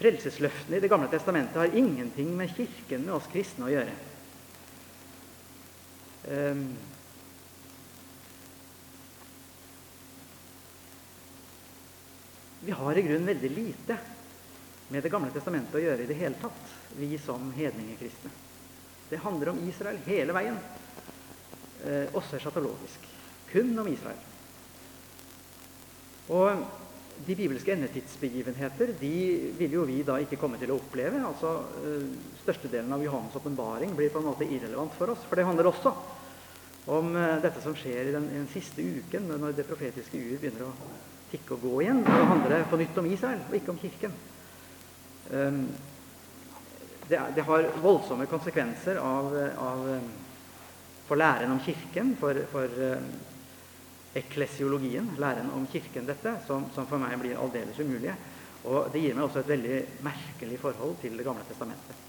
Frelsesløftene i Det gamle testamentet har ingenting med Kirken med oss kristne å gjøre. Um, vi har i grunnen veldig lite med Det gamle testamentet å gjøre i det hele tatt, vi som hedningekristne. Det handler om Israel hele veien, uh, også eschatologisk. Kun om Israel. Og de bibelske endetidsbegivenheter de vil jo vi da ikke komme til å oppleve. altså uh, Størstedelen av Johannes' åpenbaring blir på en måte irrelevant for oss. For det handler også om uh, dette som skjer i den, i den, siste uken, når det profetiske ur begynner å tikke og gå igjen. Da handler det på nytt om Israel, og ikke om Kirken. Um, det, det, har voldsomme konsekvenser av, av, for læren om Kirken, for, for eklesiologien, læren om Kirken, dette, som, som, for meg blir aldeles umulige. Og det gir meg også et veldig merkelig forhold til Det gamle testamentet.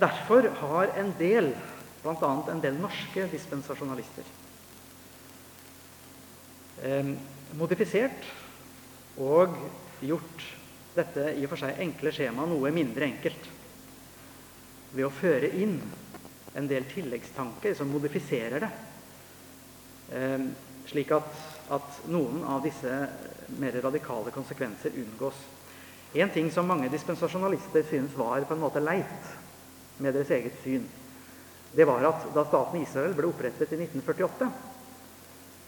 Derfor har en del, bl.a. en del norske dispensasjonalister, eh, modifisert og gjort dette i og for seg enkle skjemaet noe mindre enkelt ved å føre inn en del tilleggstanker som modifiserer det slik at, at, noen av disse mer radikale konsekvenser unngås. En ting som mange dispensasjonalister synes var på en måte leit med deres eget syn, det var at da staten Israel ble opprettet i 1948,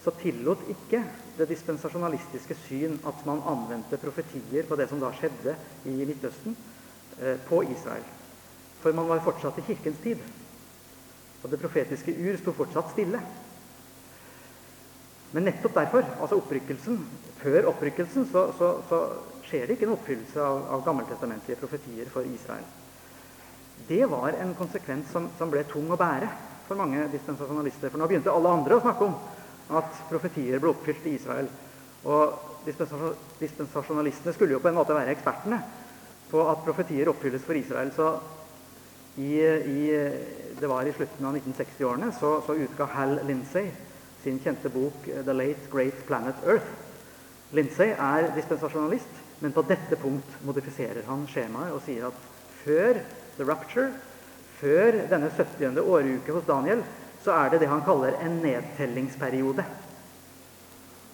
så tillot ikke det dispensasjonalistiske syn at man anvendte profetier på det som da skjedde i Midtøsten, eh, på Israel. For man var fortsatt i kirkens tid. Og det profetiske ur sto fortsatt stille. Men nettopp derfor, altså opprykkelsen, før opprykkelsen, så, så, så skjer det ikke en oppfyllelse av, av gammeltestamentlige profetier for Israel. Det var en konsekvens som, som, ble tung å bære for mange dispensasjonalister. For nå begynte alle andre å snakke om at profetier ble oppfylt i Israel. Og dispensasjonalistene skulle jo på en måte være ekspertene på at profetier oppfylles for Israel. Så i, i, det var i slutten av 1960-årene så, så utga Hal Lindsay sin kjente bok eh, 'The Late Great Planet Earth'. Lindsay er dispensasjonalist, men på dette punkt modifiserer han skjemaet og sier at før the rapture, før denne 70. åruke hos Daniel, så er det det han kaller en nedtellingsperiode.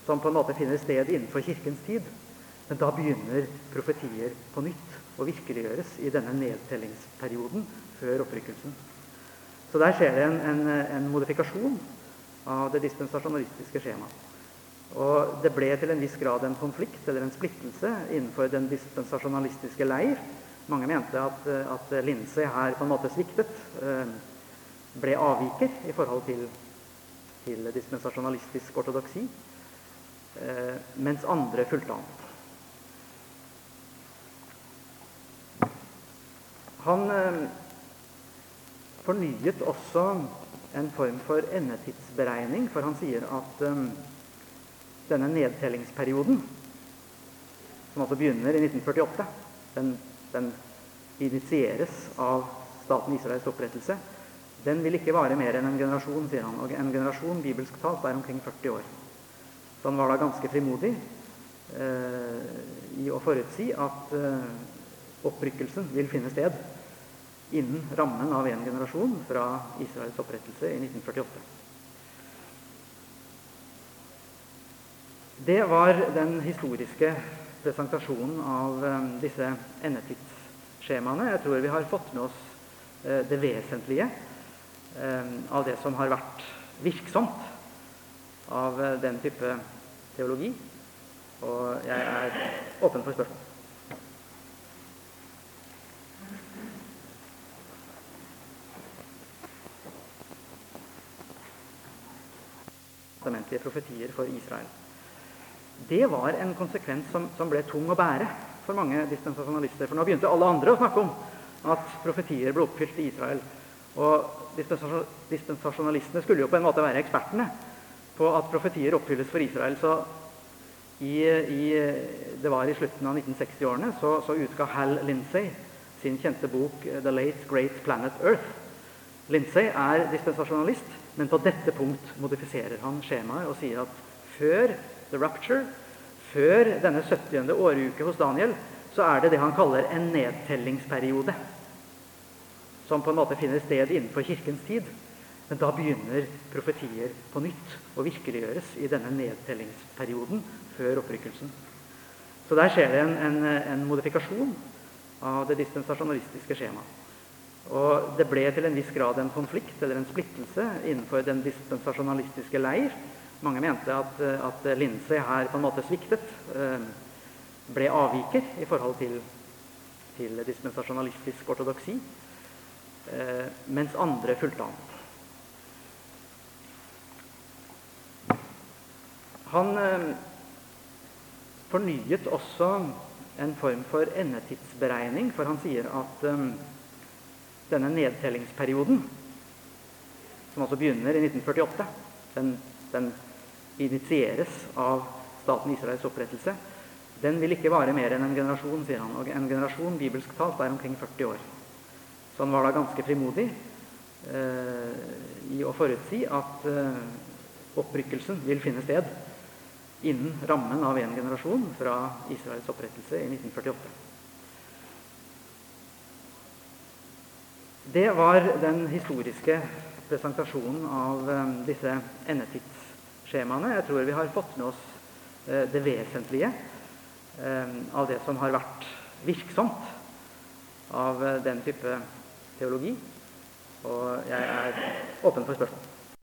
Som på en måte finner sted innenfor kirkens tid. Men da begynner profetier på nytt å virkeliggjøres i denne nedtellingsperioden før opprykkelsen. Så der skjer det en, en, en modifikasjon av det dispensasjonalistiske skjemaet. Og det ble til en viss grad en konflikt eller en splittelse innenfor den dispensasjonalistiske leir. Mange mente at, at Lindsay her på en måte sviktet. Eh, ble avviker i forhold til, til dispensasjonalistisk ortodoksi. Eh, mens andre fulgte an. Han eh, fornyet også en form for endetidsberegning, for han sier at um, denne nedtellingsperioden, som altså begynner i 1948, den, den initieres av staten Israels opprettelse, den vil ikke vare mer enn en generasjon, sier han. Og en generasjon bibelsk talt er omkring 40 år. Så han var da ganske frimodig eh, i å forutsi at eh, opprykkelsen vil finne sted innen rammen av en generasjon fra Israels opprettelse i 1948. Det var den historiske presentasjonen av um, disse endetidsskjemaene. Jeg tror vi har fått med oss uh, det vesentlige um, av det som har vært virksomt av den type teologi. Og jeg er åpen for spørsmål. Testamentlige profetier for Israel. Det var en konsekvens som, som, ble tung å bære for mange dispensasjonalister. For nå begynte alle andre å snakke om at profetier ble oppfylt i Israel. Og dispensasjonalistene skulle jo på en måte være ekspertene på at profetier oppfylles for Israel. Så i, i, det var i slutten av 1960-årene så, så utga Hal Lindsay sin kjente bok 'The Late Great Planet Earth'. Lindsay er dispensasjonalist. Men på dette punkt modifiserer han skjemaet og sier at før the rapture, før denne 70. åruke hos Daniel, så er det det han kaller en nedtellingsperiode. Som på en måte finner sted innenfor kirkens tid. Men da begynner profetier på nytt å virkeliggjøres i denne nedtellingsperioden før opprykkelsen. Så der skjer det en, en, en modifikasjon av det dispensasjonalistiske skjemaet. Og det ble til en viss grad en konflikt eller en splittelse innenfor den dispensasjonalistiske leir. Mange mente at, at Lindsay her på en måte sviktet. Eh, ble avviker i forhold til, til dispensasjonalistisk ortodoksi. Eh, mens andre fulgte han. Han eh, fornyet også en form for endetidsberegning, for han sier at denne nedtellingsperioden, som altså begynner i 1948, den, den initieres av staten Israels opprettelse, den vil ikke vare mer enn en generasjon, sier han. Og en generasjon bibelsk talt er omkring 40 år. Så han var da ganske frimodig eh, i å forutsi at eh, opprykkelsen vil finne sted innen rammen av en generasjon fra Israels opprettelse i 1948. Det var den historiske presentasjonen av um, disse endetidsskjemaene. Jeg tror vi har fått med oss uh, det vesentlige um, av det som har vært virksomt av den type teologi. Og jeg er åpen for spørsmål.